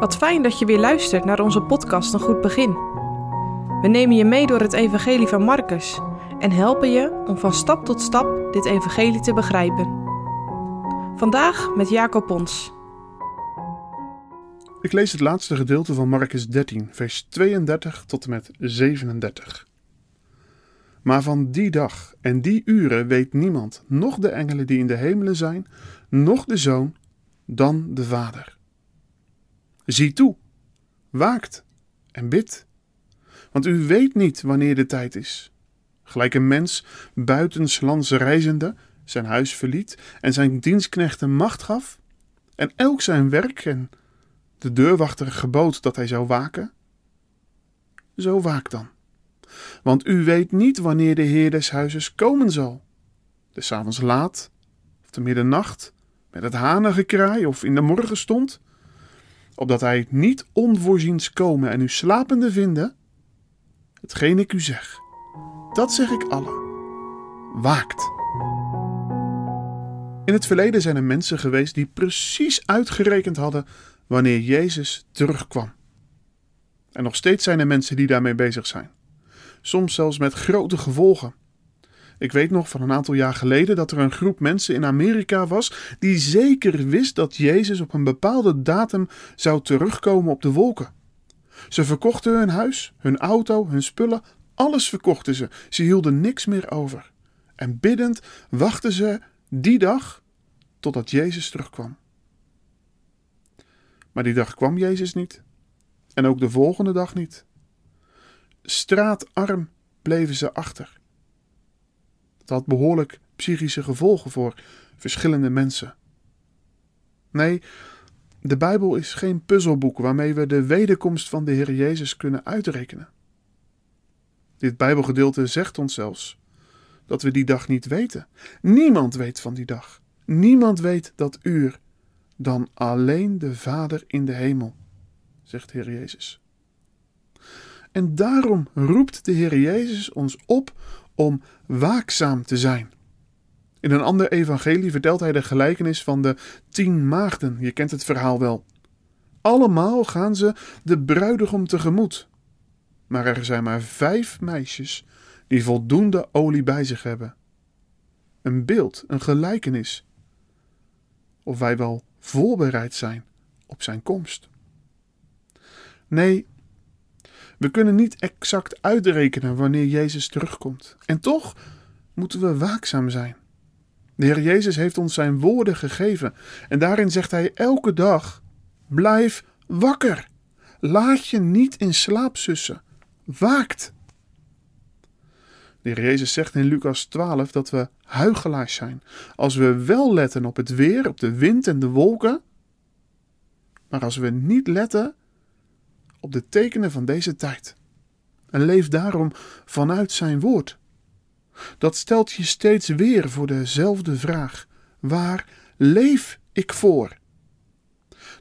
Wat fijn dat je weer luistert naar onze podcast Een Goed Begin. We nemen je mee door het Evangelie van Marcus en helpen je om van stap tot stap dit Evangelie te begrijpen. Vandaag met Jacob Pons. Ik lees het laatste gedeelte van Marcus 13, vers 32 tot en met 37. Maar van die dag en die uren weet niemand, noch de engelen die in de hemelen zijn, noch de zoon, dan de Vader. Zie toe, waakt en bid, want u weet niet wanneer de tijd is. Gelijk een mens buitenslands reizende zijn huis verliet en zijn dienstknechten macht gaf, en elk zijn werk en de deurwachter gebood dat hij zou waken. Zo waak dan, want u weet niet wanneer de Heer des huizes komen zal. Des avonds laat, of de middernacht, met het hanengekraai of in de morgenstond, opdat hij niet onvoorziens komen en u slapende vinden. Hetgeen ik u zeg, dat zeg ik allen. Waakt. In het verleden zijn er mensen geweest die precies uitgerekend hadden wanneer Jezus terugkwam. En nog steeds zijn er mensen die daarmee bezig zijn. Soms zelfs met grote gevolgen. Ik weet nog van een aantal jaar geleden dat er een groep mensen in Amerika was die zeker wist dat Jezus op een bepaalde datum zou terugkomen op de wolken. Ze verkochten hun huis, hun auto, hun spullen, alles verkochten ze. Ze hielden niks meer over. En biddend wachten ze die dag totdat Jezus terugkwam. Maar die dag kwam Jezus niet. En ook de volgende dag niet. Straatarm bleven ze achter. Had behoorlijk psychische gevolgen voor verschillende mensen. Nee, de Bijbel is geen puzzelboek waarmee we de wederkomst van de Heer Jezus kunnen uitrekenen. Dit Bijbelgedeelte zegt ons zelfs dat we die dag niet weten. Niemand weet van die dag. Niemand weet dat uur dan alleen de Vader in de hemel, zegt Heer Jezus. En daarom roept de Heer Jezus ons op om waakzaam te zijn. In een ander evangelie vertelt hij de gelijkenis van de tien maagden. Je kent het verhaal wel. Allemaal gaan ze de bruidegom tegemoet. Maar er zijn maar vijf meisjes die voldoende olie bij zich hebben. Een beeld, een gelijkenis. Of wij wel voorbereid zijn op zijn komst. Nee, we kunnen niet exact uitrekenen wanneer Jezus terugkomt. En toch moeten we waakzaam zijn. De Heer Jezus heeft ons zijn woorden gegeven en daarin zegt hij elke dag: blijf wakker. Laat je niet in slaap sussen. Waakt. De Heer Jezus zegt in Lucas 12 dat we huigelaars zijn als we wel letten op het weer, op de wind en de wolken, maar als we niet letten op de tekenen van deze tijd. En leef daarom vanuit zijn woord. Dat stelt je steeds weer voor dezelfde vraag: waar leef ik voor?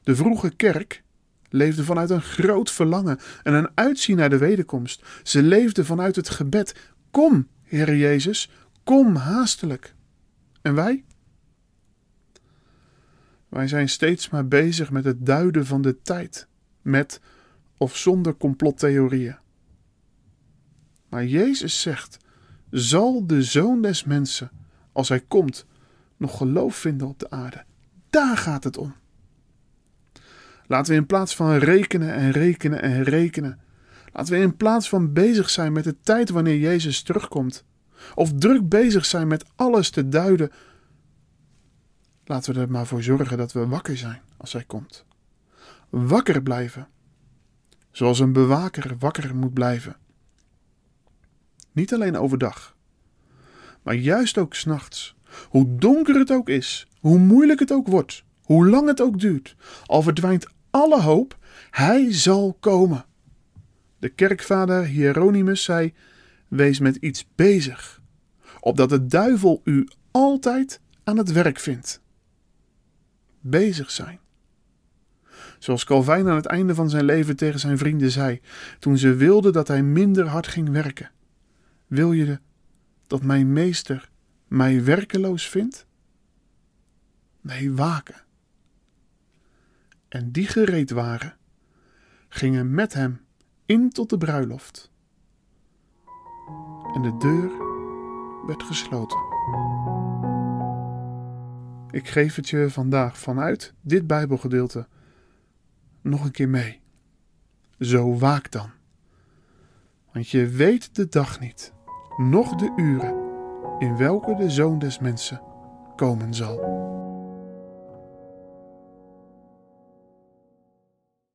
De vroege kerk leefde vanuit een groot verlangen en een uitzien naar de wederkomst. Ze leefde vanuit het gebed: Kom, Heer Jezus, kom haastelijk. En wij? Wij zijn steeds maar bezig met het duiden van de tijd, met of zonder complottheorieën. Maar Jezus zegt: Zal de zoon des mensen, als hij komt, nog geloof vinden op de aarde? Daar gaat het om. Laten we in plaats van rekenen en rekenen en rekenen, laten we in plaats van bezig zijn met de tijd wanneer Jezus terugkomt, of druk bezig zijn met alles te duiden, laten we er maar voor zorgen dat we wakker zijn als hij komt. Wakker blijven zoals een bewaker wakker moet blijven. Niet alleen overdag, maar juist ook s'nachts. Hoe donker het ook is, hoe moeilijk het ook wordt, hoe lang het ook duurt, al verdwijnt alle hoop, hij zal komen. De kerkvader Hieronymus zei: Wees met iets bezig, opdat de duivel u altijd aan het werk vindt. Bezig zijn. Zoals Calvijn aan het einde van zijn leven tegen zijn vrienden zei, toen ze wilden dat hij minder hard ging werken. Wil je dat mijn meester mij werkeloos vindt? Nee, waken. En die gereed waren gingen met hem in tot de bruiloft. En de deur werd gesloten. Ik geef het je vandaag vanuit dit Bijbelgedeelte nog een keer mee. Zo waak dan. Want je weet de dag niet, noch de uren in welke de zoon des mensen komen zal.